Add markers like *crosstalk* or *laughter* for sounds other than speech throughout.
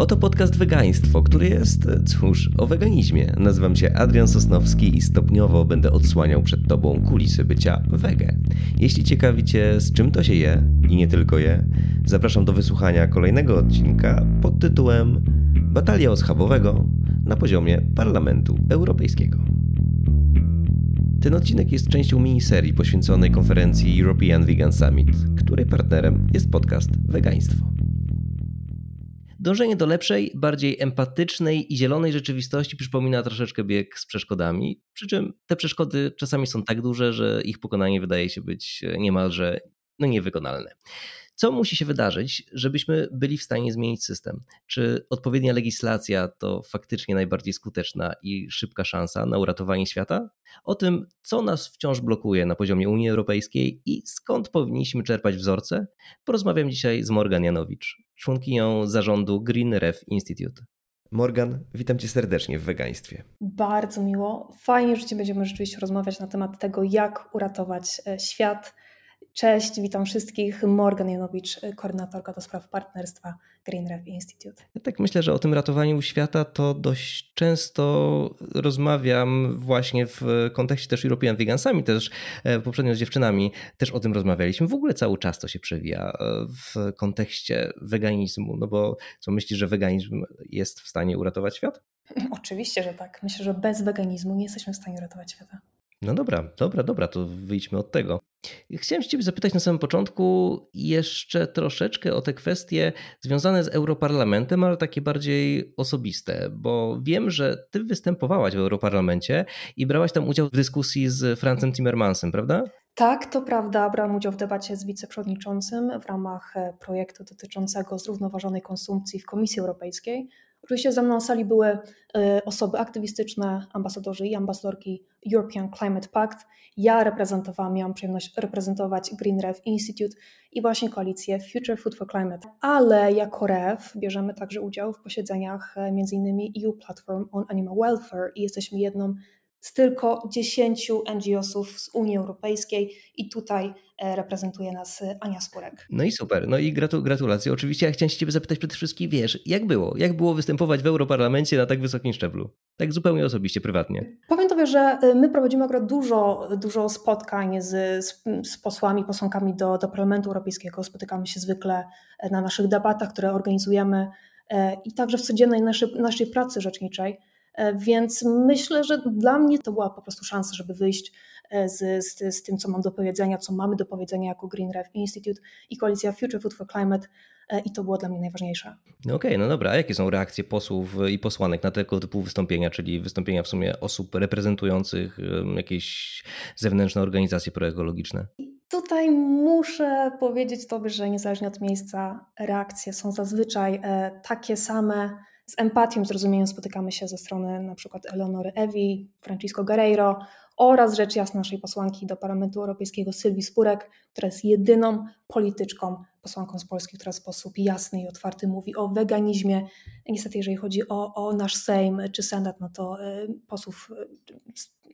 Oto podcast Wegaństwo, który jest, cóż, o weganizmie. Nazywam się Adrian Sosnowski i stopniowo będę odsłaniał przed Tobą kulisy bycia wege. Jeśli ciekawi Cię, z czym to się je i nie tylko je, zapraszam do wysłuchania kolejnego odcinka pod tytułem Batalia o schabowego na poziomie Parlamentu Europejskiego. Ten odcinek jest częścią miniserii poświęconej konferencji European Vegan Summit, której partnerem jest podcast Wegaństwo. Dążenie do lepszej, bardziej empatycznej i zielonej rzeczywistości przypomina troszeczkę bieg z przeszkodami, przy czym te przeszkody czasami są tak duże, że ich pokonanie wydaje się być niemalże no, niewykonalne. Co musi się wydarzyć, żebyśmy byli w stanie zmienić system? Czy odpowiednia legislacja to faktycznie najbardziej skuteczna i szybka szansa na uratowanie świata? O tym, co nas wciąż blokuje na poziomie Unii Europejskiej i skąd powinniśmy czerpać wzorce, porozmawiam dzisiaj z Morgan Janowicz, członkinią zarządu Green Ref Institute. Morgan, witam cię serdecznie w wegaństwie. Bardzo miło. Fajnie, że będziemy rzeczywiście rozmawiać na temat tego, jak uratować e, świat Cześć, witam wszystkich. Morgan Janowicz, koordynatorka do spraw partnerstwa Green Ref Institute. Ja tak myślę, że o tym ratowaniu świata to dość często rozmawiam właśnie w kontekście też European Vegansami, też e, poprzednio z dziewczynami też o tym rozmawialiśmy. W ogóle cały czas to się przewija e, w kontekście weganizmu, no bo co myślisz, że weganizm jest w stanie uratować świat? Oczywiście, że tak. Myślę, że bez weganizmu nie jesteśmy w stanie uratować świata. No dobra, dobra, dobra, to wyjdźmy od tego. Chciałem Ciebie zapytać na samym początku jeszcze troszeczkę o te kwestie związane z Europarlamentem, ale takie bardziej osobiste, bo wiem, że Ty występowałaś w Europarlamencie i brałaś tam udział w dyskusji z Francem Timmermansem, prawda? Tak, to prawda. Brałam udział w debacie z wiceprzewodniczącym w ramach e, projektu dotyczącego zrównoważonej konsumpcji w Komisji Europejskiej. Oczywiście ze mną na sali były e, osoby aktywistyczne, ambasadorzy i ambasadorki European Climate Pact. Ja reprezentowałam, miałam przyjemność reprezentować Green Ref Institute i właśnie koalicję Future Food for Climate. Ale jako REF bierzemy także udział w posiedzeniach e, m.in. EU Platform on Animal Welfare i jesteśmy jedną z tylko 10 NGO-sów z Unii Europejskiej i tutaj reprezentuje nas e, Ania Spurek. No i super, no i gratu gratulacje. Oczywiście ja chciałem się Ciebie zapytać przede wszystkim, wiesz, jak było? Jak było występować w Europarlamencie na tak wysokim szczeblu? Tak zupełnie osobiście, prywatnie. Powiem Tobie, że e, my prowadzimy akurat dużo, dużo spotkań z, z, z posłami, posłankami do, do Parlamentu Europejskiego. Spotykamy się zwykle na naszych debatach, które organizujemy i także w codziennej naszej, naszej pracy rzeczniczej. E, więc myślę, że dla mnie to była po prostu szansa, żeby wyjść e, z, z, z tym, co mam do powiedzenia, co mamy do powiedzenia jako Green Ref Institute i koalicja Future Food for Climate e, i to było dla mnie najważniejsze. No okej, okay, no dobra. A jakie są reakcje posłów i posłanek na tego typu wystąpienia, czyli wystąpienia w sumie osób reprezentujących jakieś zewnętrzne organizacje proekologiczne? Tutaj muszę powiedzieć Tobie, że niezależnie od miejsca, reakcje są zazwyczaj takie same z empatią, zrozumieniem spotykamy się ze strony na przykład Eleonory Ewi, Francisco Guerreiro oraz rzecz jasna naszej posłanki do Parlamentu Europejskiego Sylwii Spurek, która jest jedyną polityczką, posłanką z Polski, która w sposób jasny i otwarty mówi o weganizmie. Niestety, jeżeli chodzi o, o nasz Sejm czy Senat, no to y, posłów, y,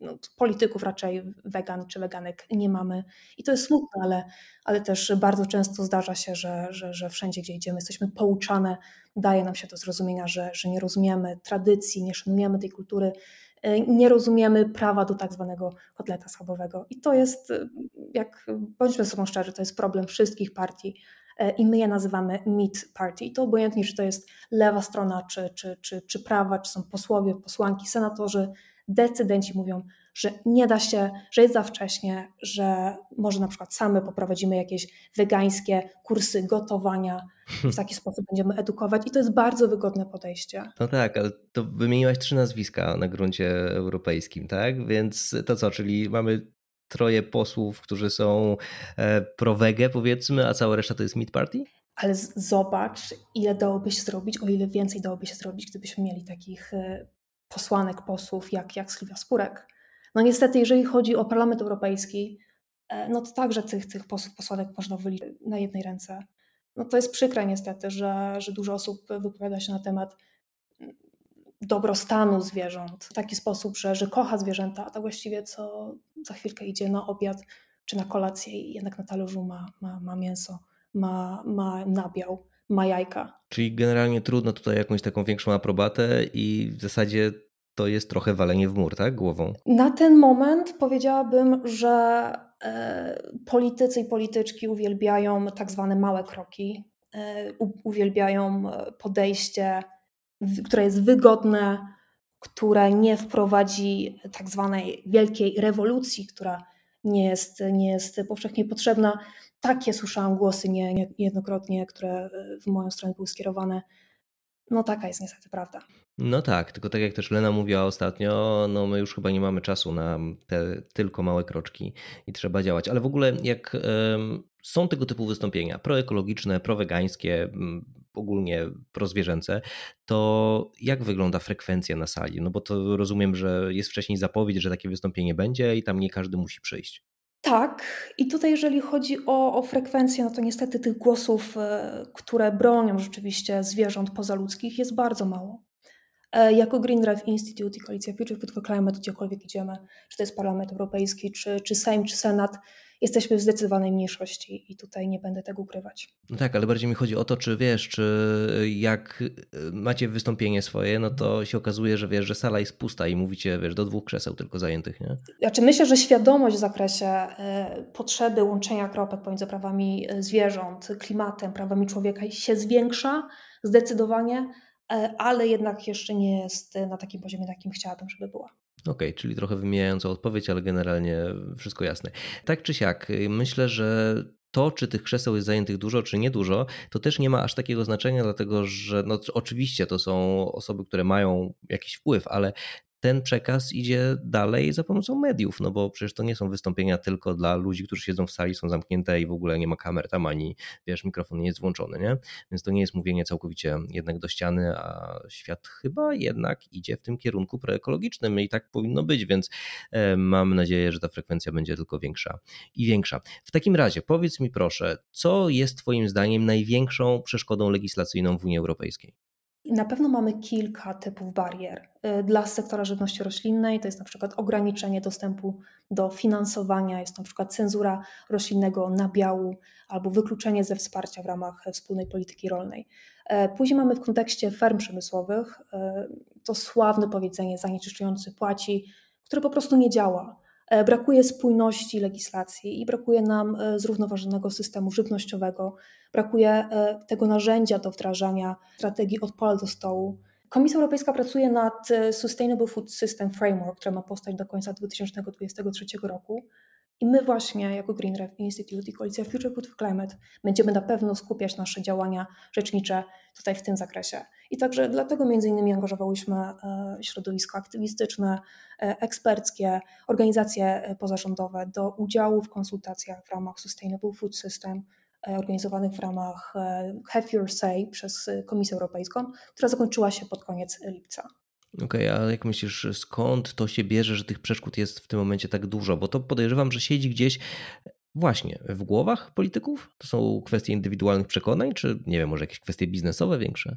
no, polityków raczej wegan czy weganek nie mamy. I to jest smutne, ale, ale też bardzo często zdarza się, że, że, że wszędzie, gdzie idziemy, jesteśmy pouczane, daje nam się do zrozumienia, że, że nie rozumiemy tradycji, nie szanujemy tej kultury nie rozumiemy prawa do tak zwanego kotleta schabowego. I to jest, e, jak bądźmy sobą szczerzy, to jest problem wszystkich partii e, i my je nazywamy meat party. I to obojętnie, czy to jest lewa strona, czy, czy, czy, czy prawa, czy są posłowie, posłanki, senatorzy, decydenci mówią, że nie da się, że jest za wcześnie, że może na przykład same poprowadzimy jakieś wegańskie kursy gotowania, w taki *laughs* sposób będziemy edukować i to jest bardzo wygodne podejście. No tak, ale to wymieniłaś trzy nazwiska na gruncie europejskim, tak? Więc to co, czyli mamy troje posłów, którzy są e, pro-wege powiedzmy, a cała reszta to jest meat party? Ale zobacz, ile dałoby się zrobić, o ile więcej dałoby się zrobić, gdybyśmy mieli takich e, posłanek, posłów jak, jak Sylwia Spurek. No niestety, jeżeli chodzi o Parlament Europejski, e, no to także tych, tych posłów, posłanek można wyliczyć na jednej ręce. No to jest przykre niestety, że, że dużo osób wypowiada się na temat dobrostanu zwierząt w taki sposób, że, że kocha zwierzęta, a tak właściwie co za chwilkę idzie na obiad czy na kolację i jednak na talerzu ma, ma, ma mięso, ma, ma nabiał ma jajka. Czyli generalnie trudno tutaj jakąś taką większą aprobatę i w zasadzie to jest trochę walenie w mur, tak? Głową. Na ten moment powiedziałabym, że e, politycy i polityczki uwielbiają tak zwane małe kroki, e, uwielbiają e, podejście, które jest wygodne, które nie wprowadzi tak zwanej wielkiej rewolucji, która nie jest, nie jest powszechnie potrzebna. Takie słyszałam głosy nie, niejednokrotnie, które w moją stronę były skierowane. No taka jest niestety prawda. No tak, tylko tak jak też Lena mówiła ostatnio, no my już chyba nie mamy czasu na te tylko małe kroczki i trzeba działać. Ale w ogóle jak są tego typu wystąpienia, proekologiczne, prowegańskie, ogólnie prozwierzęce, to jak wygląda frekwencja na sali? No bo to rozumiem, że jest wcześniej zapowiedź, że takie wystąpienie będzie i tam nie każdy musi przyjść. Tak, i tutaj jeżeli chodzi o, o frekwencję, no to niestety tych głosów, e, które bronią rzeczywiście zwierząt pozaludzkich jest bardzo mało. E, jako Green Drive Institute i Koalicja Future for Climate, gdziekolwiek idziemy, czy to jest Parlament Europejski, czy, czy Sejm, czy Senat, jesteśmy w zdecydowanej mniejszości i tutaj nie będę tego ukrywać. No tak, ale bardziej mi chodzi o to, czy wiesz, czy jak e, macie wystąpienie swoje, no to się okazuje, że wiesz, że sala jest pusta i mówicie, wiesz, do dwóch krzeseł tylko zajętych, nie? Znaczy myślę, że świadomość w zakresie e, potrzeby łączenia kropek pomiędzy prawami zwierząt, klimatem, prawami człowieka się zwiększa zdecydowanie, ale jednak jeszcze nie jest na takim poziomie, na jakim chciałabym, żeby była. Okej, okay, czyli trochę wymijająca odpowiedź, ale generalnie wszystko jasne. Tak czy siak, myślę, że to, czy tych krzeseł jest zajętych dużo, czy niedużo, to też nie ma aż takiego znaczenia, dlatego że no, oczywiście to są osoby, które mają jakiś wpływ, ale ten przekaz idzie dalej za pomocą mediów, no bo przecież to nie są wystąpienia tylko dla ludzi, którzy siedzą w sali, są zamknięte i w ogóle nie ma kamer tam ani, wiesz, mikrofon nie jest włączony, nie? Więc to nie jest mówienie całkowicie jednak do ściany, a świat chyba jednak idzie w tym kierunku proekologicznym i tak powinno być, więc e, mam nadzieję, że ta frekwencja będzie tylko większa i większa. W takim razie powiedz mi proszę, co jest twoim zdaniem największą przeszkodą legislacyjną w Unii Europejskiej? Na pewno mamy kilka typów barier. Y, dla sektora żywności roślinnej to jest na przykład ograniczenie dostępu do finansowania, jest na przykład cenzura roślinnego nabiału albo wykluczenie ze wsparcia w ramach wspólnej polityki rolnej. E, później mamy w kontekście ferm przemysłowych e, to sławne powiedzenie zanieczyszczający płaci, które po prostu nie działa. E, brakuje spójności legislacji i brakuje nam e, zrównoważonego systemu żywnościowego, brakuje e, tego narzędzia do wdrażania strategii od pola do stołu. Komisja Europejska pracuje nad Sustainable Food System Framework, która ma powstać do końca 2023 roku. I my właśnie jako Green Ref Institute i Koalicja Future for Climate będziemy na pewno skupiać nasze działania rzecznicze tutaj w tym zakresie. I także dlatego między innymi angażowałyśmy e, środowiska aktywistyczne, e, eksperckie, organizacje e, pozarządowe do udziału w konsultacjach w ramach Sustainable Food System organizowanych w ramach Have Your Say przez Komisję Europejską, która zakończyła się pod koniec lipca. Okej, okay, a jak myślisz, skąd to się bierze, że tych przeszkód jest w tym momencie tak dużo? Bo to podejrzewam, że siedzi gdzieś właśnie w głowach polityków? To są kwestie indywidualnych przekonań, czy nie wiem, może jakieś kwestie biznesowe większe?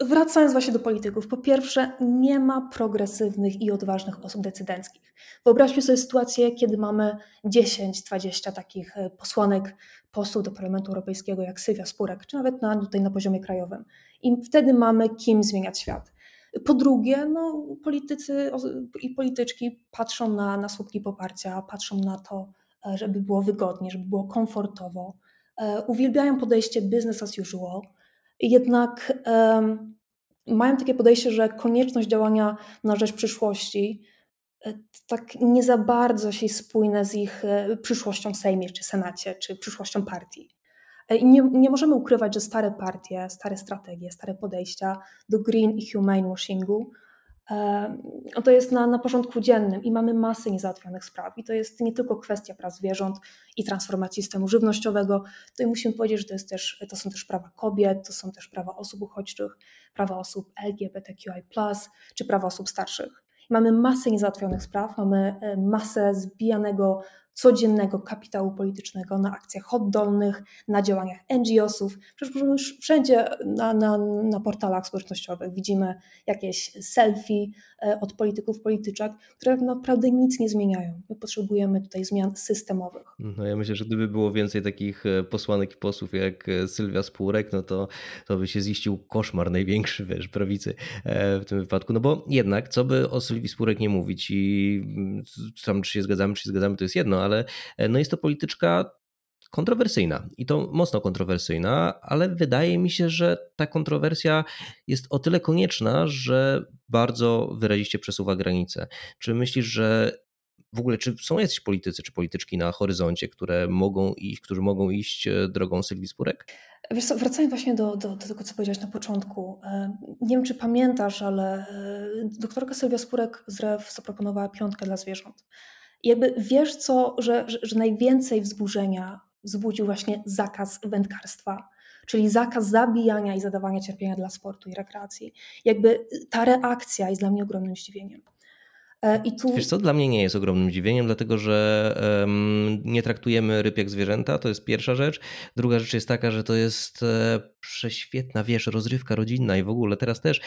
Wracając właśnie do polityków, po pierwsze, nie ma progresywnych i odważnych osób decydenckich. Wyobraźmy sobie sytuację, kiedy mamy 10-20 takich e, posłanek, posłów do Parlamentu Europejskiego, jak Sylwia Spurek, czy nawet na, tutaj na poziomie krajowym. I wtedy mamy kim zmieniać świat. Po drugie, no, politycy i polityczki patrzą na, na słupki poparcia, patrzą na to, e, żeby było wygodnie, żeby było komfortowo. E, uwielbiają podejście business as usual, jednak um, mają takie podejście, że konieczność działania na rzecz przyszłości e, tak nie za bardzo się spójne z ich przyszłością w Sejmie, czy Senacie, czy przyszłością partii. I nie, nie możemy ukrywać, że stare partie, stare strategie, stare podejścia do green i humane washingu to jest na, na porządku dziennym i mamy masę niezałatwionych spraw. I to jest nie tylko kwestia praw zwierząt i transformacji systemu żywnościowego. Tutaj musimy powiedzieć, że to, jest też, to są też prawa kobiet, to są też prawa osób uchodźczych, prawa osób LGBTQI, czy prawa osób starszych. Mamy masę niezałatwionych spraw, mamy e, masę zbijanego codziennego kapitału politycznego na akcjach oddolnych, na działaniach NGO-sów. Przecież już wszędzie na, na, na portalach społecznościowych widzimy jakieś selfie e, od polityków, polityczek, które naprawdę nic nie zmieniają. My potrzebujemy tutaj zmian systemowych. No ja myślę, że gdyby było więcej takich e, posłanek i posłów jak e, Sylwia Spurek, no to, to by się ziścił koszmar największy, wiesz, prawicy w tym wypadku. No bo jednak, co by o Sylwii Spurek nie mówić i mm, tam czy się zgadzamy, czy się zgadzamy, to jest jedno, ale e, no jest to polityczka kontrowersyjna i to mocno kontrowersyjna, ale wydaje mi się, że ta kontrowersja jest o tyle konieczna, że bardzo wyraziście przesuwa granice. Czy myślisz, że w ogóle, czy są jacyś politycy czy polityczki na horyzoncie, które mogą iść, którzy mogą iść e, drogą Sylwii Spurek? Wiesz co, wracając właśnie do, do, do, tego, co powiedziałeś na początku. E, nie wiem, czy pamiętasz, ale doktorka Sylwia Spurek z REW zaproponowała piątkę dla zwierząt. Jakby wiesz co, że, że, że najwięcej wzburzenia wzbudził właśnie zakaz wędkarstwa, czyli zakaz zabijania i zadawania cierpienia dla sportu i rekreacji. Jakby ta reakcja jest dla mnie ogromnym zdziwieniem. E, I tu... Wiesz co, dla mnie nie jest ogromnym zdziwieniem, dlatego że um, nie traktujemy ryb jak zwierzęta, to jest pierwsza rzecz. Druga rzecz jest taka, że to jest e, prześwietna, wiesz, rozrywka rodzinna i w ogóle teraz też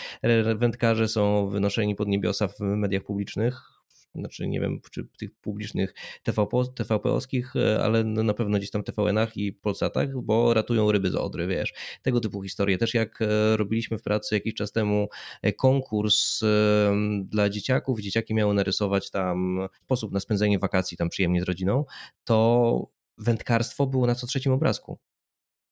wędkarze są wynoszeni pod niebiosa w mediach publicznych znaczy nie wiem, czy tych publicznych TVP, TVP-owskich, e, ale no na pewno gdzieś tam TVN-ach i Polsatach, bo ratują ryby z Odry, wiesz. Tego typu historie. Też jak e, robiliśmy w pracy jakiś czas temu e, konkurs dla dzieciaków, dzieciaki miały narysować tam sposób na spędzenie wakacji tam przyjemnie z rodziną, to wędkarstwo było na co trzecim obrazku.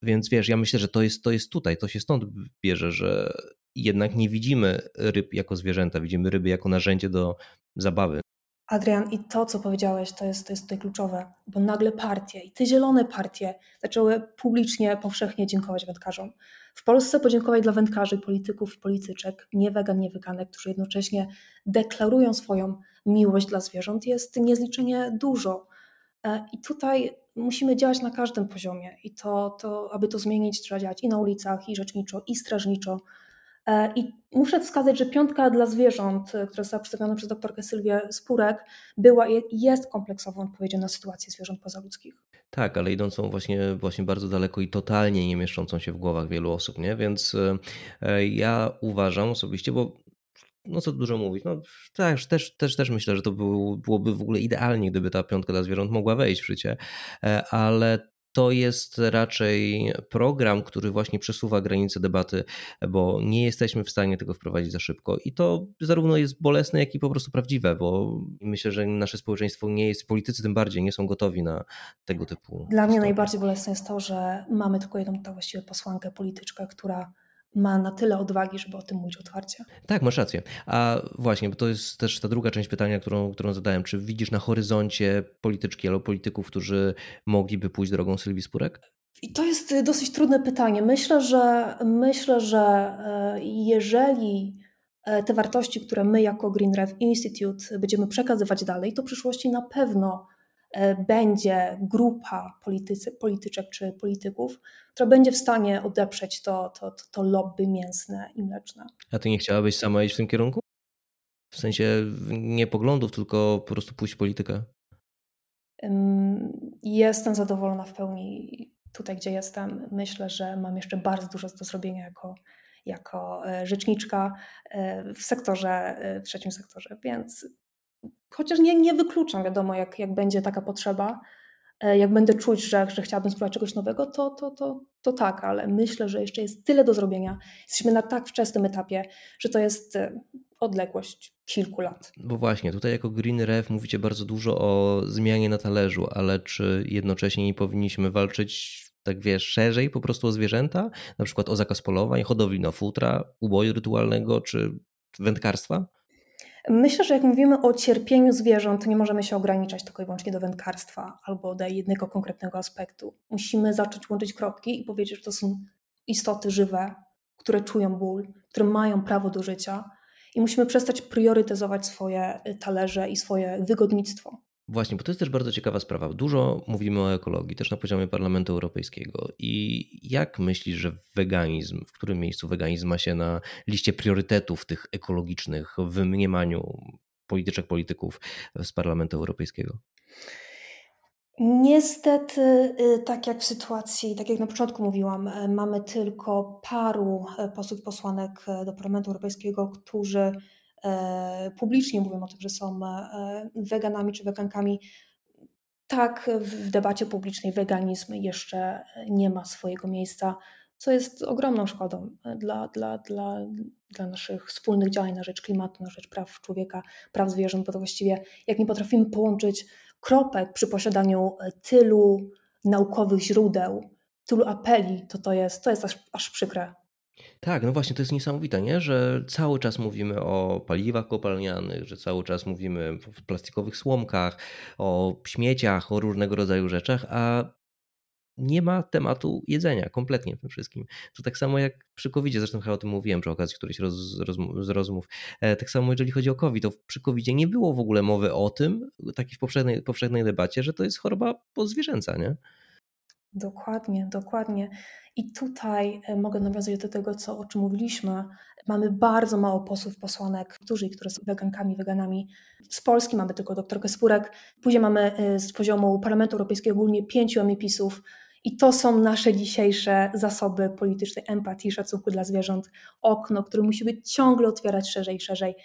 Więc wiesz, ja myślę, że to jest, to jest tutaj, to się stąd bierze, że jednak nie widzimy ryb jako zwierzęta, widzimy ryby jako narzędzie do zabawy. Adrian, i to, co powiedziałeś, to jest, to jest tutaj kluczowe, bo nagle partie, i te zielone partie, zaczęły publicznie, powszechnie dziękować wędkarzom. W Polsce podziękować dla wędkarzy, polityków i polityczek, nie wegan, nie którzy jednocześnie deklarują swoją miłość dla zwierząt, jest niezliczenie dużo. E, I tutaj musimy działać na każdym poziomie, i to, to, aby to zmienić, trzeba działać i na ulicach, i rzeczniczo, i strażniczo, I muszę wskazać, że piątka dla zwierząt, e, która została przedstawiona przez doktorkę Sylwię Spurek, była i jest kompleksową odpowiedzią na sytuację zwierząt pozaludzkich. Tak, ale idącą właśnie, właśnie bardzo daleko i totalnie nie mieszczącą się w głowach wielu osób, nie? Więc e, ja uważam osobiście, bo no co dużo mówić, no też, też, też, też myślę, że to był, byłoby w ogóle idealnie, gdyby ta piątka dla zwierząt mogła wejść w życie, ale to jest raczej program, który właśnie przesuwa granice debaty, bo nie jesteśmy w stanie tego wprowadzić za szybko. I to zarówno jest bolesne, jak i po prostu prawdziwe, bo myślę, że nasze społeczeństwo nie jest, politycy tym bardziej nie są gotowi na tego typu. Dla mnie najbardziej bolesne jest to, że mamy tylko jedną to właściwie posłankę, polityczkę, która ma na tyle odwagi, żeby o tym mówić otwarcie. Tak, masz rację. A właśnie, bo to jest też ta druga część pytania, którą, którą zadałem. Czy widzisz na horyzoncie polityczki albo polityków, którzy mogliby pójść drogą Sylwii Spurek? I to jest y, dosyć trudne pytanie. Myślę, że myślę, że e, jeżeli e, te wartości, które my jako Green Rev Institute będziemy przekazywać dalej, to w przyszłości na pewno będzie grupa politycy, polityczek czy polityków, która będzie w stanie odeprzeć to, to, to, to lobby mięsne i mleczne. A ty nie chciałabyś sama iść w tym kierunku? W sensie nie poglądów, tylko po prostu pójść w politykę? Jestem zadowolona w pełni tutaj, gdzie jestem. Myślę, że mam jeszcze bardzo dużo do zrobienia jako, jako e, rzeczniczka e, w sektorze, w trzecim sektorze, więc Chociaż nie, nie wykluczam, wiadomo, jak, jak będzie taka potrzeba, e, jak będę czuć, że, że chciałabym spróbować czegoś nowego, to, to, to, to tak, ale myślę, że jeszcze jest tyle do zrobienia. Jesteśmy na tak wczesnym etapie, że to jest e, odległość kilku lat. Bo właśnie, tutaj jako Green Ref mówicie bardzo dużo o zmianie na talerzu, ale czy jednocześnie nie powinniśmy walczyć tak wiesz, szerzej po prostu o zwierzęta, na przykład o zakaz polowań, hodowli na futra, uboju rytualnego czy wędkarstwa? Myślę, że jak mówimy o cierpieniu zwierząt, nie możemy się ograniczać tylko i wyłącznie do wędkarstwa albo do jednego konkretnego aspektu. Musimy zacząć łączyć kropki i powiedzieć, że to są istoty żywe, które czują ból, które mają prawo do życia i musimy przestać priorytetyzować swoje talerze i swoje wygodnictwo. Właśnie, bo to jest też bardzo ciekawa sprawa. Dużo mówimy o ekologii, też na poziomie Parlamentu Europejskiego. I jak myślisz, że weganizm, w którym miejscu weganizm ma się na liście priorytetów tych ekologicznych w mniemaniu polityczek, polityków z Parlamentu Europejskiego? Niestety, y, tak jak w sytuacji, tak jak na początku mówiłam, y, mamy tylko paru y, posłów, posłanek do Parlamentu Europejskiego, którzy publicznie mówią o tym, że są weganami czy wegankami. Tak, w debacie publicznej weganizm jeszcze nie ma swojego miejsca, co jest ogromną szkodą dla, dla, dla, dla naszych wspólnych działań na rzecz klimatu, na rzecz praw człowieka, praw zwierząt, bo to właściwie jak nie potrafimy połączyć kropek przy posiadaniu e, tylu naukowych źródeł, tylu apeli, to to jest, to jest aż, aż przykre. Tak, no właśnie, to jest niesamowite, nie? że cały czas mówimy o paliwach kopalnianych, że cały czas mówimy o plastikowych słomkach, o śmieciach, o różnego rodzaju rzeczach, a nie ma tematu jedzenia kompletnie w tym wszystkim. To tak samo jak przy covid zresztą chyba o tym mówiłem przy okazji którejś roz, z rozmów. E, tak samo jeżeli chodzi o COVID, to przy covid nie było w ogóle mowy o tym, takiej w powszechnej, powszechnej debacie, że to jest choroba pozwierzęca, nie? Dokładnie, dokładnie. I tutaj e, mogę nawiązać do tego, co, o czym mówiliśmy. Mamy bardzo mało posłów, posłanek, którzy, które są wegankami, weganami. Z Polski mamy tylko doktorkę Spurek. Później mamy e, z poziomu Parlamentu Europejskiego ogólnie pięciu MEP-ów. I to są nasze dzisiejsze zasoby politycznej empatii, szacunku dla zwierząt, okno, które musi być ciągle otwierać szerzej i szerzej.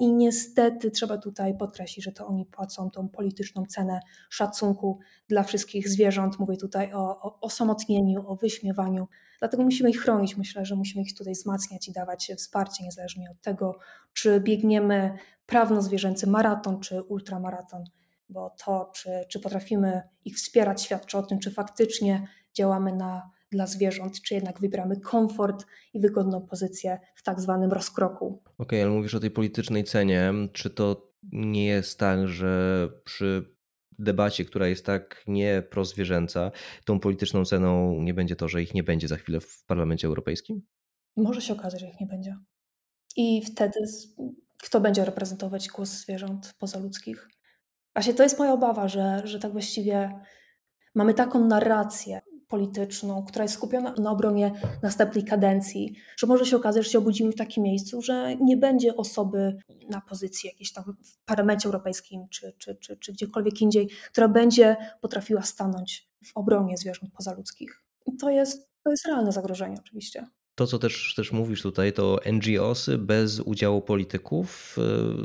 I niestety trzeba tutaj podkreślić, że to oni płacą tą polityczną cenę szacunku dla wszystkich zwierząt. Mówię tutaj o, o osamotnieniu, o wyśmiewaniu. Dlatego musimy ich chronić. Myślę, że musimy ich tutaj wzmacniać i dawać wsparcie, niezależnie od tego, czy biegniemy prawno-zwierzęcy maraton, czy ultramaraton bo to, czy, czy potrafimy ich wspierać, świadczy o tym, czy faktycznie działamy na, dla zwierząt, czy jednak wybieramy komfort i wygodną pozycję w tak zwanym rozkroku. Okej, okay, ale mówisz o tej politycznej cenie. Czy to nie jest tak, że przy debacie, która jest tak nieprozwierzęca, tą polityczną ceną nie będzie to, że ich nie będzie za chwilę w Parlamencie Europejskim? Może się okazać, że ich nie będzie. I wtedy kto będzie reprezentować głos zwierząt pozaludzkich? Właśnie to jest moja obawa, że, że tak właściwie mamy taką narrację polityczną, która jest skupiona na obronie następnej kadencji, że może się okazać, że się obudzimy w takim miejscu, że nie będzie osoby na pozycji jakiejś tam w parlamencie europejskim czy, czy, czy, czy gdziekolwiek indziej, która będzie potrafiła stanąć w obronie zwierząt pozaludzkich. I to jest, to jest realne zagrożenie oczywiście. To, co też, też mówisz tutaj, to NGOsy bez udziału polityków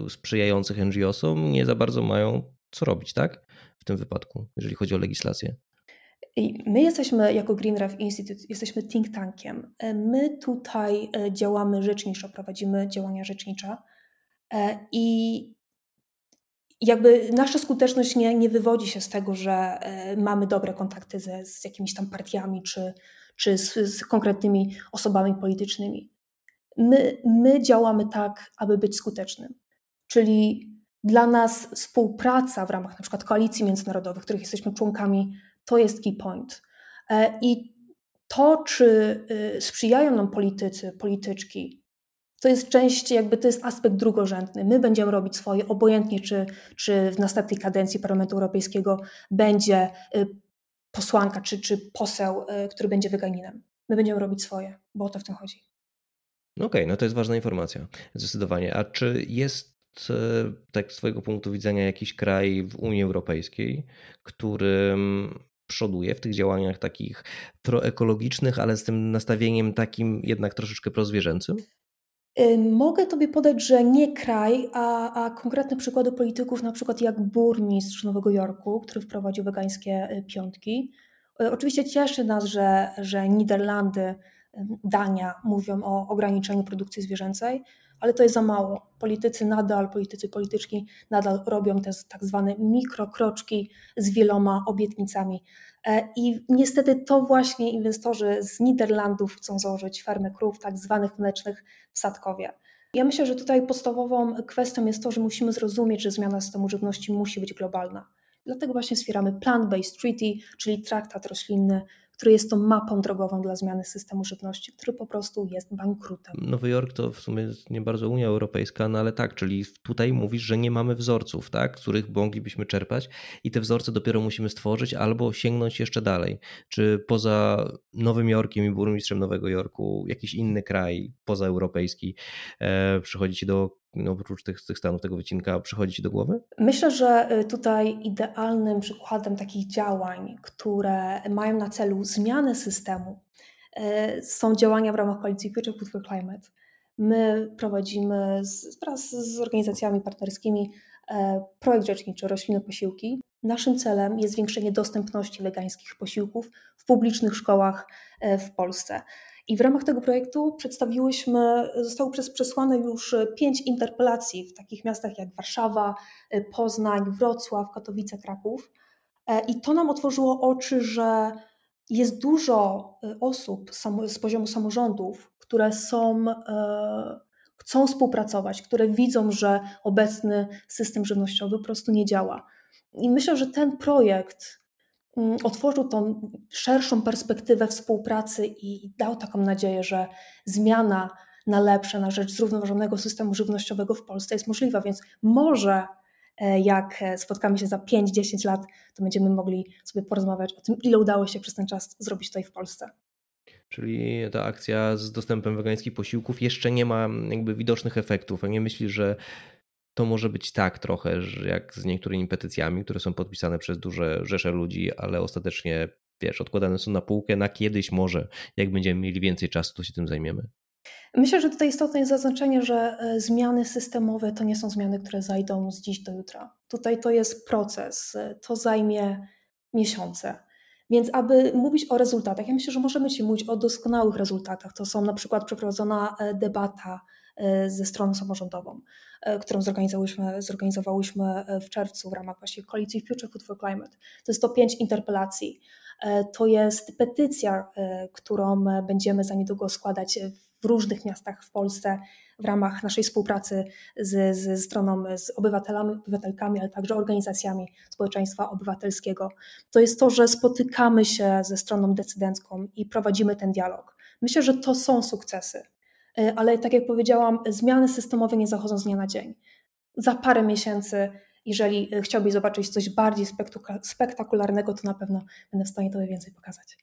y, sprzyjających NGOsom nie za bardzo mają co robić, tak? W tym wypadku, jeżeli chodzi o legislację. My jesteśmy jako Green Institute, jesteśmy think tankiem. E, my tutaj e, działamy rzeczniczo, prowadzimy działania rzecznicze e, i jakby nasza skuteczność nie, nie wywodzi się z tego, że mamy dobre kontakty ze, z jakimiś tam partiami czy, czy z, z konkretnymi osobami politycznymi. My, my działamy tak, aby być skutecznym. Czyli dla nas współpraca w ramach na przykład koalicji międzynarodowych, których jesteśmy członkami, to jest key point. E, I to, czy y, sprzyjają nam politycy, polityczki, to jest część, jakby to jest aspekt drugorzędny. My będziemy robić swoje, obojętnie czy, czy w następnej kadencji Parlamentu Europejskiego będzie y, posłanka czy, czy poseł, y, który będzie weganinem. My będziemy robić swoje, bo o to w tym chodzi. Okej, okay, no to jest ważna informacja, zdecydowanie. A czy jest tak z Twojego punktu widzenia jakiś kraj w Unii Europejskiej, którym przoduje w tych działaniach takich proekologicznych, ale z tym nastawieniem takim jednak troszeczkę prozwierzęcym? Y, mogę Tobie podać, że nie kraj, a, a konkretne przykłady polityków, na przykład jak burmistrz Nowego Jorku, który wprowadził wegańskie y, piątki. Y, oczywiście cieszy nas, że, że Niderlandy, Dania mówią o ograniczeniu produkcji zwierzęcej, ale to jest za mało. Politycy nadal, politycy polityczni nadal robią te tak zwane mikrokroczki z wieloma obietnicami. E, I niestety to właśnie inwestorzy z Niderlandów chcą założyć fermy krów, tak zwanych mlecznych w Sadkowie. Ja myślę, że tutaj podstawową kwestią jest to, że musimy zrozumieć, że zmiana systemu żywności musi być globalna. Dlatego właśnie wspieramy Plant-Based Treaty, czyli traktat roślinny, który jest tą mapą drogową dla zmiany systemu żywności, który po prostu jest bankrutem. Nowy Jork to w sumie nie bardzo Unia Europejska, no ale tak, czyli tutaj mówisz, że nie mamy wzorców, tak, których moglibyśmy czerpać i te wzorce dopiero musimy stworzyć albo sięgnąć jeszcze dalej. Czy poza Nowym Jorkiem i burmistrzem Nowego Jorku jakiś inny kraj pozaeuropejski e, przychodzi ci do oprócz tych, tych stanów, tego wycinka przychodzi Ci do głowy? Myślę, że y, tutaj idealnym przykładem takich działań, które mają na celu zmianę systemu, y, są działania w ramach koalicji Future Food for Climate. My prowadzimy z, wraz z organizacjami partnerskimi e, projekt rzeczniczy Rośliny Posiłki. Naszym celem jest zwiększenie dostępności wegańskich posiłków w publicznych szkołach e, w Polsce. I w ramach tego projektu przedstawiłyśmy, zostało przesłane już pięć interpelacji w takich miastach jak Warszawa, Poznań, Wrocław, Katowice, Kraków. E, I to nam otworzyło oczy, że jest dużo e, osób z poziomu samorządów, które są, e, chcą współpracować, które widzą, że obecny system żywnościowy po prostu nie działa. I myślę, że ten projekt otworzył tą szerszą perspektywę współpracy i dał taką nadzieję, że zmiana na lepsze, na rzecz zrównoważonego systemu żywnościowego w Polsce jest możliwa, więc może e, jak spotkamy się za 5-10 lat, to będziemy mogli sobie porozmawiać o tym, ile udało się przez ten czas zrobić tutaj w Polsce. Czyli ta akcja z dostępem wegańskich posiłków jeszcze nie ma jakby widocznych efektów, a nie myślisz, że to może być tak trochę, że jak z niektórymi petycjami, które są podpisane przez duże rzesze ludzi, ale ostatecznie, wiesz, odkładane są na półkę na kiedyś może, jak będziemy mieli więcej czasu, to się tym zajmiemy. Myślę, że tutaj istotne jest zaznaczenie, że e, zmiany systemowe to nie są zmiany, które zajdą z dziś do jutra. Tutaj to jest proces, e, to zajmie miesiące. Więc aby mówić o rezultatach, ja myślę, że możemy Ci mówić o doskonałych rezultatach. To są na przykład przeprowadzona e, debata ze stroną samorządową. E, którą zorganizowałyśmy, zorganizowałyśmy e, w czerwcu w ramach właśnie koalicji Future Food for Climate. To jest to pięć interpelacji. E, to jest petycja, którą będziemy za niedługo składać w różnych miastach w Polsce w ramach naszej współpracy z, z stroną, z obywatelami, obywatelkami, ale także organizacjami społeczeństwa obywatelskiego. To jest to, że spotykamy się ze stroną decydencką i prowadzimy ten dialog. Myślę, że to są sukcesy. E, ale tak jak powiedziałam, zmiany systemowe nie zachodzą z dnia na dzień. Za parę miesięcy, jeżeli e, chciałbyś zobaczyć coś bardziej spektakularnego, to na pewno będę w stanie Tobie więcej pokazać.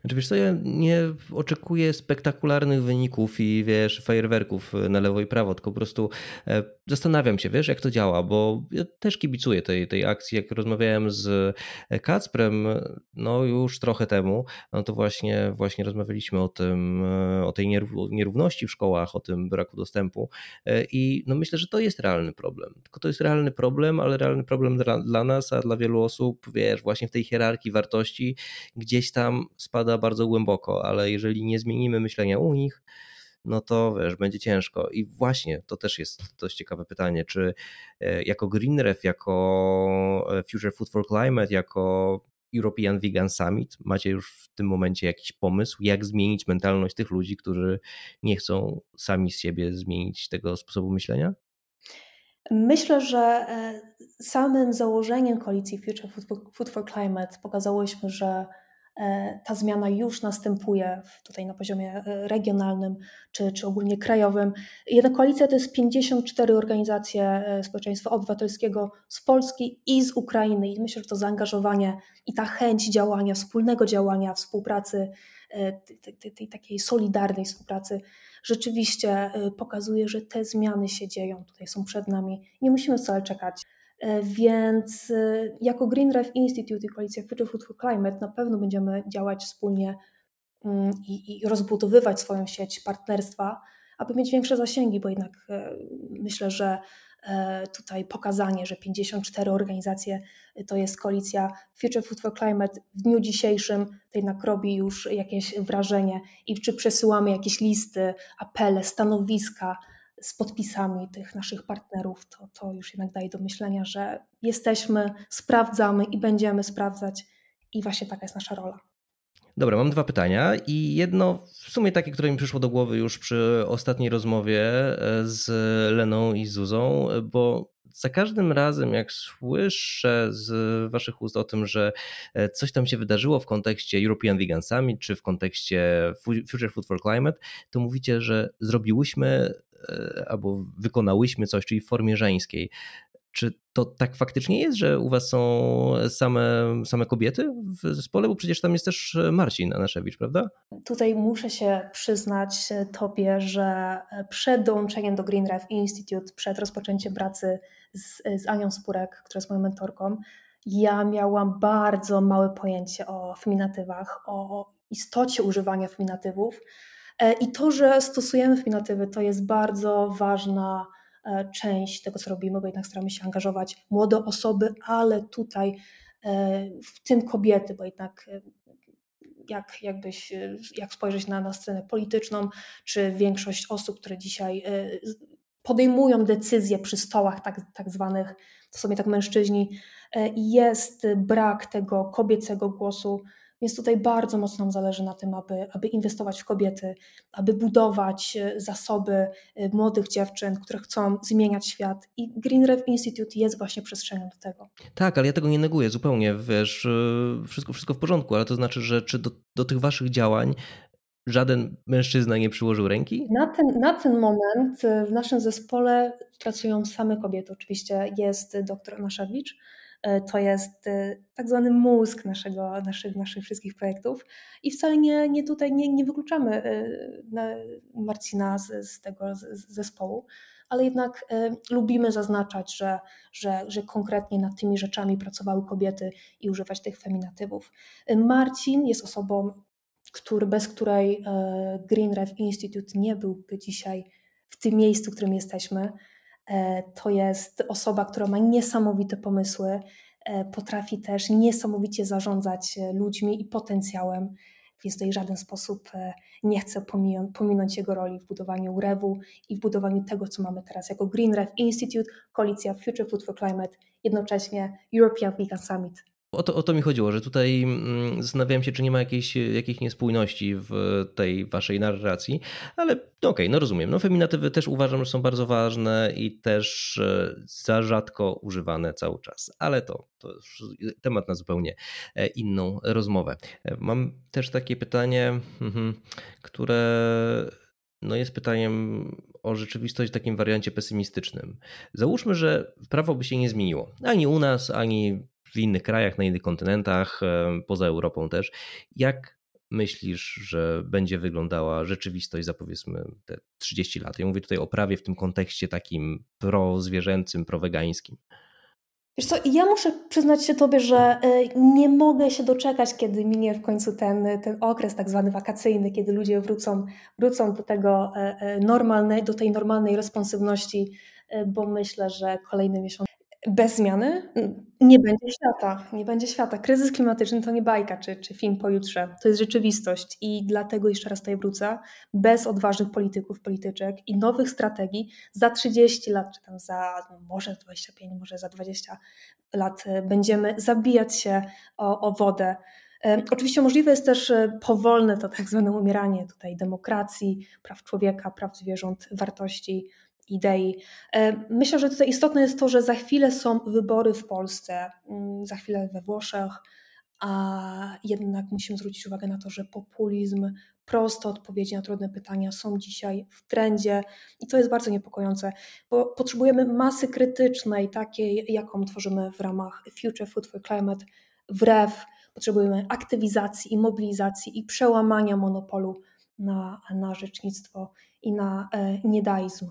Znaczy wiesz co, ja nie oczekuję spektakularnych wyników i wiesz, fajerwerków na lewo i prawo, tylko po prostu e, zastanawiam się, wiesz, jak to działa, bo ja też kibicuję tej, tej akcji, jak rozmawiałem z Kacprem, no już trochę temu, no to właśnie, właśnie rozmawialiśmy o tym, o tej nierówności w szkołach, o tym braku dostępu e, i no myślę, że to jest realny problem, tylko to jest realny problem, ale realny problem dla, dla nas, a dla wielu osób, wiesz, właśnie w tej hierarchii wartości gdzieś tam spada bardzo głęboko, ale jeżeli nie zmienimy myślenia u nich, no to wiesz, będzie ciężko. I właśnie to też jest dość ciekawe pytanie, czy e, jako GreenRef, jako e, Future Food for Climate, jako European Vegan Summit macie już w tym momencie jakiś pomysł, jak zmienić mentalność tych ludzi, którzy nie chcą sami z siebie zmienić tego sposobu myślenia? Myślę, że e, samym założeniem koalicji Future Food for Climate pokazałyśmy, że ta zmiana już następuje tutaj na poziomie e, regionalnym czy, czy ogólnie krajowym. Jedna koalicja to jest 54 organizacje e, społeczeństwa obywatelskiego z Polski i z Ukrainy i myślę, że to zaangażowanie i ta chęć działania, wspólnego działania, współpracy, tej, tej, tej takiej solidarnej współpracy rzeczywiście pokazuje, że te zmiany się dzieją, tutaj są przed nami. Nie musimy wcale czekać E, więc e, jako Green Institute i Koalicja Future Food for Climate na pewno będziemy działać wspólnie mm, i, i rozbudowywać swoją sieć partnerstwa, aby mieć większe zasięgi, bo jednak e, myślę, że tutaj pokazanie, że 54 organizacje to jest koalicja Future Food for Climate w dniu dzisiejszym, to jednak robi już jakieś wrażenie. I czy przesyłamy jakieś listy, apele, stanowiska, z podpisami tych naszych partnerów, to, to już jednak daje do myślenia, że jesteśmy, sprawdzamy i będziemy sprawdzać, i właśnie taka jest nasza rola. Dobra, mam dwa pytania i jedno w sumie takie, które mi przyszło do głowy już przy ostatniej rozmowie e, z Leną i Zuzą, bo za każdym razem, jak słyszę z Waszych ust o tym, że e, coś tam się wydarzyło w kontekście European Vegan Summit czy w kontekście Future Food for Climate, to mówicie, że zrobiłyśmy E, albo wykonałyśmy coś, czyli w formie żeńskiej. Czy to tak faktycznie jest, że u was są same, same kobiety w zespole? Bo przecież tam jest też Marcin Anaszewicz, prawda? Tutaj muszę się przyznać Tobie, że przed dołączeniem do Green Reef Institute, przed rozpoczęciem pracy z, z Anią Spurek, która jest moją mentorką, ja miałam bardzo małe pojęcie o feminatywach, o istocie używania feminatywów. E, I to, że stosujemy feminatywy, to jest bardzo ważna e, część tego, co robimy, bo jednak staramy się angażować młode osoby, ale tutaj e, w tym kobiety, bo jednak jak, jakbyś, jak spojrzeć na, na scenę polityczną, czy większość osób, które dzisiaj podejmują decyzje przy stołach tak, tak zwanych, to są tak mężczyźni, jest brak tego kobiecego głosu, więc tutaj bardzo mocno nam zależy na tym, aby, aby inwestować w kobiety, aby budować e, zasoby e, młodych dziewczyn, które chcą zmieniać świat. I Green Rev Institute jest właśnie przestrzenią do tego. Tak, ale ja tego nie neguję zupełnie. Wiesz, e, wszystko, wszystko w porządku, ale to znaczy, że czy do, do tych waszych działań żaden mężczyzna nie przyłożył ręki? Na ten, na ten moment w naszym zespole pracują same kobiety. Oczywiście jest doktor Anaszewicz, to jest e, tak zwany mózg naszego, naszych, naszych wszystkich projektów i wcale nie, nie tutaj nie, nie wykluczamy e, Marcina z, z tego z zespołu, ale jednak lubimy zaznaczać, że, że, że konkretnie nad tymi rzeczami pracowały kobiety i używać tych feminatywów. Marcin jest osobą, który, bez której Green Rev Institute nie byłby dzisiaj w tym miejscu, w którym jesteśmy. E, to jest osoba, która ma niesamowite pomysły, e, potrafi też niesamowicie zarządzać e, ludźmi i potencjałem, więc tutaj w żaden sposób nie chcę pominąć jego roli w budowaniu REW i w budowaniu tego, co mamy teraz jako Green Rev Institute, koalicja Future Food for Climate, jednocześnie European Vegan Summit o to, o to mi chodziło, że tutaj mm, zastanawiałem się, czy nie ma jakiejś, jakiejś niespójności w tej waszej narracji, ale no okej, okay, no rozumiem. No feminatywy też uważam, że są bardzo ważne i też e, za rzadko używane cały czas, ale to, to temat na zupełnie e, inną rozmowę. E, mam też takie pytanie, mhm, które no jest pytaniem o rzeczywistość w takim wariancie pesymistycznym. Załóżmy, że prawo by się nie zmieniło. Ani u nas, ani w innych krajach, na innych kontynentach, e, poza Europą też. Jak myślisz, że będzie wyglądała rzeczywistość za powiedzmy te 30 lat? Ja mówię tutaj o prawie w tym kontekście takim prozwierzęcym, prowegańskim. Wiesz co, ja muszę przyznać się Tobie, że e, nie mogę się doczekać, kiedy minie w końcu ten, ten okres tak zwany wakacyjny, kiedy ludzie wrócą, wrócą do tego e, normalnej, do tej normalnej responsywności, bo myślę, że kolejny miesiąc bez zmiany nie będzie świata. Nie będzie świata. Kryzys klimatyczny to nie bajka czy, czy film pojutrze. To jest rzeczywistość i dlatego jeszcze raz tutaj wrócę. Bez odważnych polityków, polityczek i nowych strategii za 30 lat, czy tam za no może 25, może za 20 lat e, będziemy zabijać się o, o wodę. E, oczywiście możliwe jest też e, powolne to tak zwane umieranie tutaj demokracji, praw człowieka, praw zwierząt, wartości idei. E, myślę, że tutaj istotne jest to, że za chwilę są wybory w Polsce, mm, za chwilę we Włoszech, a jednak musimy zwrócić uwagę na to, że populizm, proste odpowiedzi na trudne pytania są dzisiaj w trendzie i to jest bardzo niepokojące, bo potrzebujemy masy krytycznej, takiej jaką tworzymy w ramach Future Food for Climate, wrew, potrzebujemy aktywizacji i mobilizacji i przełamania monopolu na, na rzecznictwo i na e, niedaizm.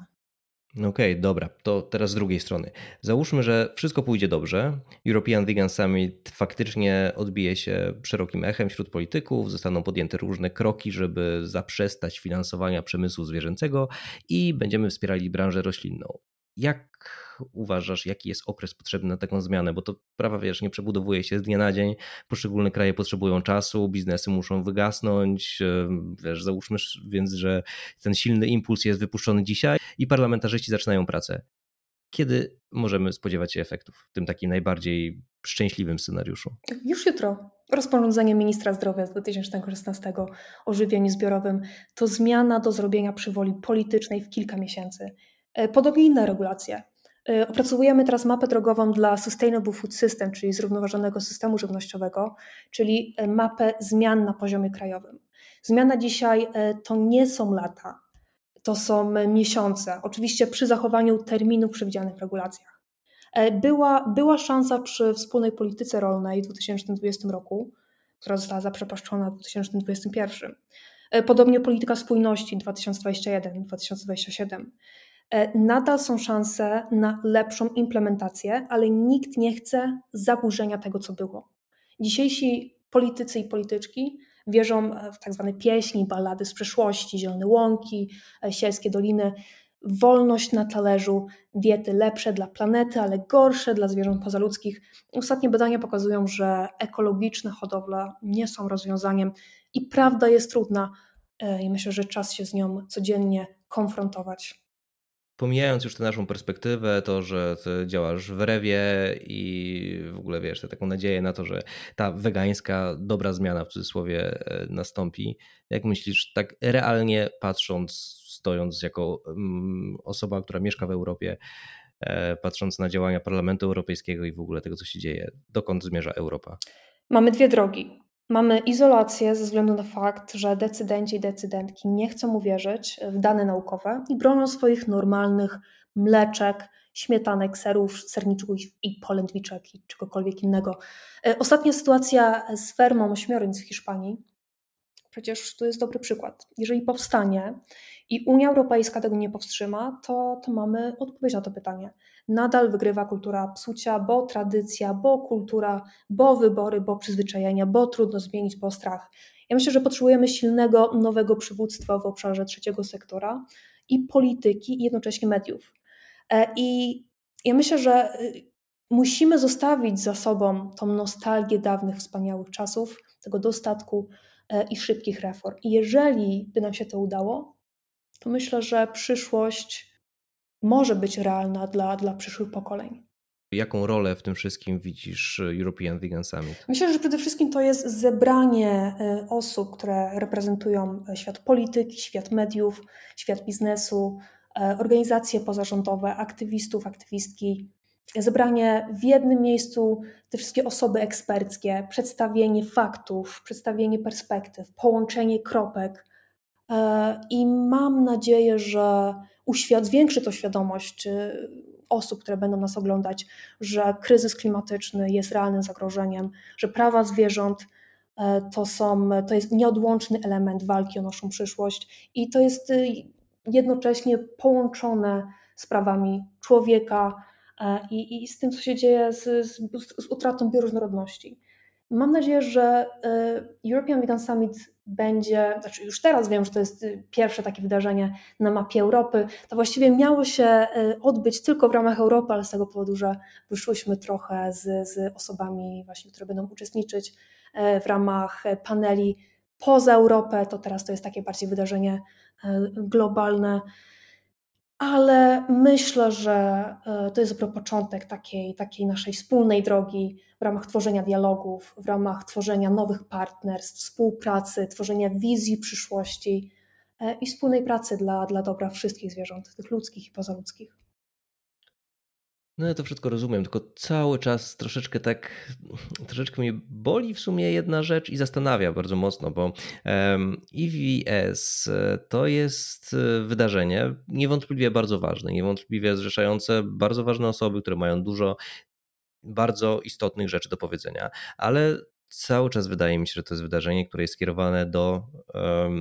Okej, okay, dobra, to teraz z drugiej strony. Załóżmy, że wszystko pójdzie dobrze. European Vegan Summit faktycznie odbije się szerokim echem wśród polityków, zostaną podjęte różne kroki, żeby zaprzestać finansowania przemysłu zwierzęcego i będziemy wspierali branżę roślinną. Jak uważasz, jaki jest okres potrzebny na taką zmianę? Bo to prawa, wiesz, nie przebudowuje się z dnia na dzień. Poszczególne kraje potrzebują czasu, biznesy muszą wygasnąć. Wiesz, załóżmy więc, że ten silny impuls jest wypuszczony dzisiaj i parlamentarzyści zaczynają pracę. Kiedy możemy spodziewać się efektów w tym takim najbardziej szczęśliwym scenariuszu? Już jutro. Rozporządzenie ministra zdrowia z 2016 o żywieniu zbiorowym to zmiana do zrobienia przy woli politycznej w kilka miesięcy. E, podobnie inne regulacje. E, opracowujemy teraz mapę drogową dla Sustainable Food System, czyli zrównoważonego systemu żywnościowego, czyli e, mapę zmian na poziomie krajowym. Zmiana dzisiaj to nie są lata, to są miesiące, oczywiście przy zachowaniu terminów przewidzianych w regulacjach. Była, była szansa przy wspólnej polityce rolnej w 2020 roku, która została zaprzepaszczona w 2021. Podobnie polityka spójności 2021-2027. Nadal są szanse na lepszą implementację, ale nikt nie chce zaburzenia tego, co było. Dzisiejsi politycy i polityczki wierzą w tak zwane pieśni, ballady z przeszłości, zielone łąki, sielskie doliny, wolność na talerzu, diety lepsze dla planety, ale gorsze dla zwierząt pozaludzkich. Ostatnie badania pokazują, że ekologiczne hodowle nie są rozwiązaniem i prawda jest trudna e, i myślę, że czas się z nią codziennie konfrontować. Pomijając już tę naszą perspektywę, to, że ty działasz w Rewie i w ogóle wiesz, tę taką nadzieję na to, że ta wegańska dobra zmiana w cudzysłowie e, nastąpi. Jak myślisz, tak realnie patrząc, stojąc jako mm, osoba, która mieszka w Europie, e, patrząc na działania Parlamentu Europejskiego i w ogóle tego, co się dzieje, dokąd zmierza Europa? Mamy dwie drogi. Mamy izolację ze względu na fakt, że decydenci i decydentki nie chcą uwierzyć w dane naukowe i bronią swoich normalnych mleczek, śmietanek, serów, serniczków i polędwiczek i czegokolwiek innego. E, ostatnia sytuacja z fermą ośmiornic w Hiszpanii, przecież to jest dobry przykład. Jeżeli powstanie i Unia Europejska tego nie powstrzyma, to, to mamy odpowiedź na to pytanie nadal wygrywa kultura psucia, bo tradycja, bo kultura, bo wybory, bo przyzwyczajenia, bo trudno zmienić, bo strach. Ja myślę, że potrzebujemy silnego, nowego przywództwa w obszarze trzeciego sektora i polityki, i jednocześnie mediów. E, I ja myślę, że y, musimy zostawić za sobą tą nostalgię dawnych, wspaniałych czasów, tego dostatku e, i szybkich reform. I jeżeli by nam się to udało, to myślę, że przyszłość może być realna dla, dla przyszłych pokoleń. Jaką rolę w tym wszystkim widzisz e, European Vegan Summit? Myślę, że przede wszystkim to jest zebranie e, osób, które reprezentują e, świat polityki, świat mediów, świat biznesu, organizacje pozarządowe, aktywistów, aktywistki. Zebranie w jednym miejscu te wszystkie osoby eksperckie, przedstawienie faktów, przedstawienie perspektyw, połączenie kropek. I mam nadzieję, że uświad- zwiększy to świadomość osób, które będą nas oglądać, że kryzys klimatyczny jest realnym zagrożeniem, że prawa zwierząt e, to, są, to jest nieodłączny element walki o naszą przyszłość i to jest y, jednocześnie połączone z prawami człowieka e, i, i z tym, co się dzieje z, z, z utratą bioróżnorodności. Mam nadzieję, że e, European Vegan Summit będzie, znaczy już teraz wiem, że to jest y, pierwsze takie wydarzenie na mapie Europy, to właściwie miało się y, odbyć tylko w ramach Europy, ale z tego powodu, że wyszłyśmy trochę z, z osobami właśnie, które będą uczestniczyć y, w ramach paneli poza Europę, to teraz to jest takie bardziej wydarzenie globalne ale myślę, że e, to jest dopiero początek takiej, takiej naszej wspólnej drogi w ramach tworzenia dialogów, w ramach tworzenia nowych partnerstw, współpracy, tworzenia wizji przyszłości e, i wspólnej pracy dla, dla dobra wszystkich zwierząt, tych ludzkich i pozaludzkich. No ja to wszystko rozumiem, tylko cały czas troszeczkę tak, troszeczkę mnie boli w sumie jedna rzecz i zastanawia bardzo mocno, bo EVS to jest e, wydarzenie niewątpliwie bardzo ważne, niewątpliwie zrzeszające bardzo ważne osoby, które mają dużo bardzo istotnych rzeczy do powiedzenia, ale cały czas wydaje mi się, że to jest wydarzenie, które jest skierowane do,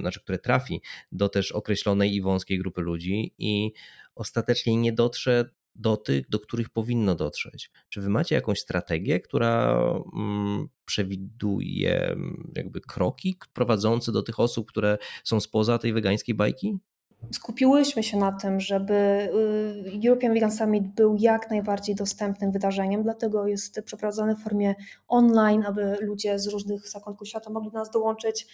znaczy, które trafi do też określonej i wąskiej grupy ludzi i ostatecznie nie dotrze do tych, do których powinno dotrzeć. Czy wy macie jakąś strategię, która mm, przewiduje mm, jakby kroki prowadzące do tych osób, które są spoza tej wegańskiej bajki? Skupiłyśmy się na tym, żeby y, European Vegan Summit był jak najbardziej dostępnym wydarzeniem, dlatego jest przeprowadzony w formie online, aby ludzie z różnych zakątków świata mogli do nas dołączyć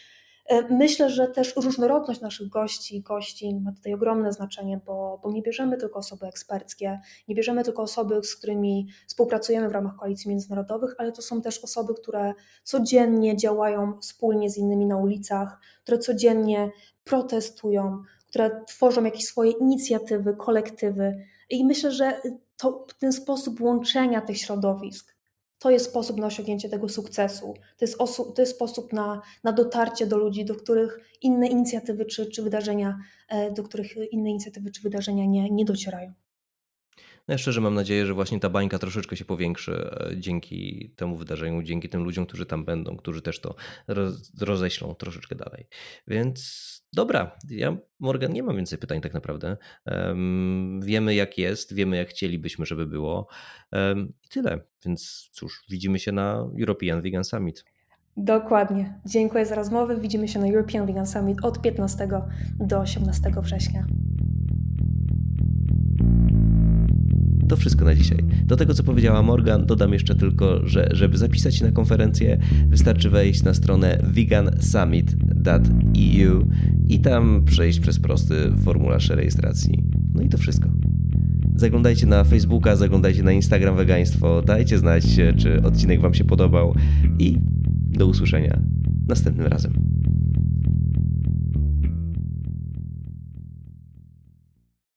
myślę, że też różnorodność naszych gości i gościń ma tutaj ogromne znaczenie, bo, bo nie bierzemy tylko osoby eksperckie, nie bierzemy tylko osoby, z którymi współpracujemy w ramach koalicji międzynarodowych, ale to są też osoby, które codziennie działają wspólnie z innymi na ulicach, które codziennie protestują, które tworzą jakieś swoje inicjatywy, kolektywy. I myślę, że to, ten sposób łączenia tych środowisk, to jest sposób na osiągnięcie tego sukcesu. To jest, osu, to jest sposób na, na dotarcie do ludzi, do których inne inicjatywy czy, czy wydarzenia, e, do których inne inicjatywy czy wydarzenia nie, nie docierają. No ja szczerze mam nadzieję, że właśnie ta bańka troszeczkę się powiększy dzięki temu wydarzeniu, dzięki tym ludziom, którzy tam będą, którzy też to roześlą troszeczkę dalej. Więc dobra, ja Morgan nie mam więcej pytań tak naprawdę. Um, wiemy jak jest, wiemy jak chcielibyśmy, żeby było um, i tyle. Więc cóż, widzimy się na European Vegan Summit. Dokładnie. Dziękuję za rozmowę. Widzimy się na European Vegan Summit od 15 do 18 września. To wszystko na dzisiaj. Do tego, co powiedziała Morgan, dodam jeszcze tylko, że żeby zapisać się na konferencję, wystarczy wejść na stronę vegansummit.eu i tam przejść przez prosty formularz rejestracji. No i to wszystko. Zaglądajcie na Facebooka, zaglądajcie na Instagram Wegaństwo, dajcie znać, czy odcinek Wam się podobał i do usłyszenia następnym razem.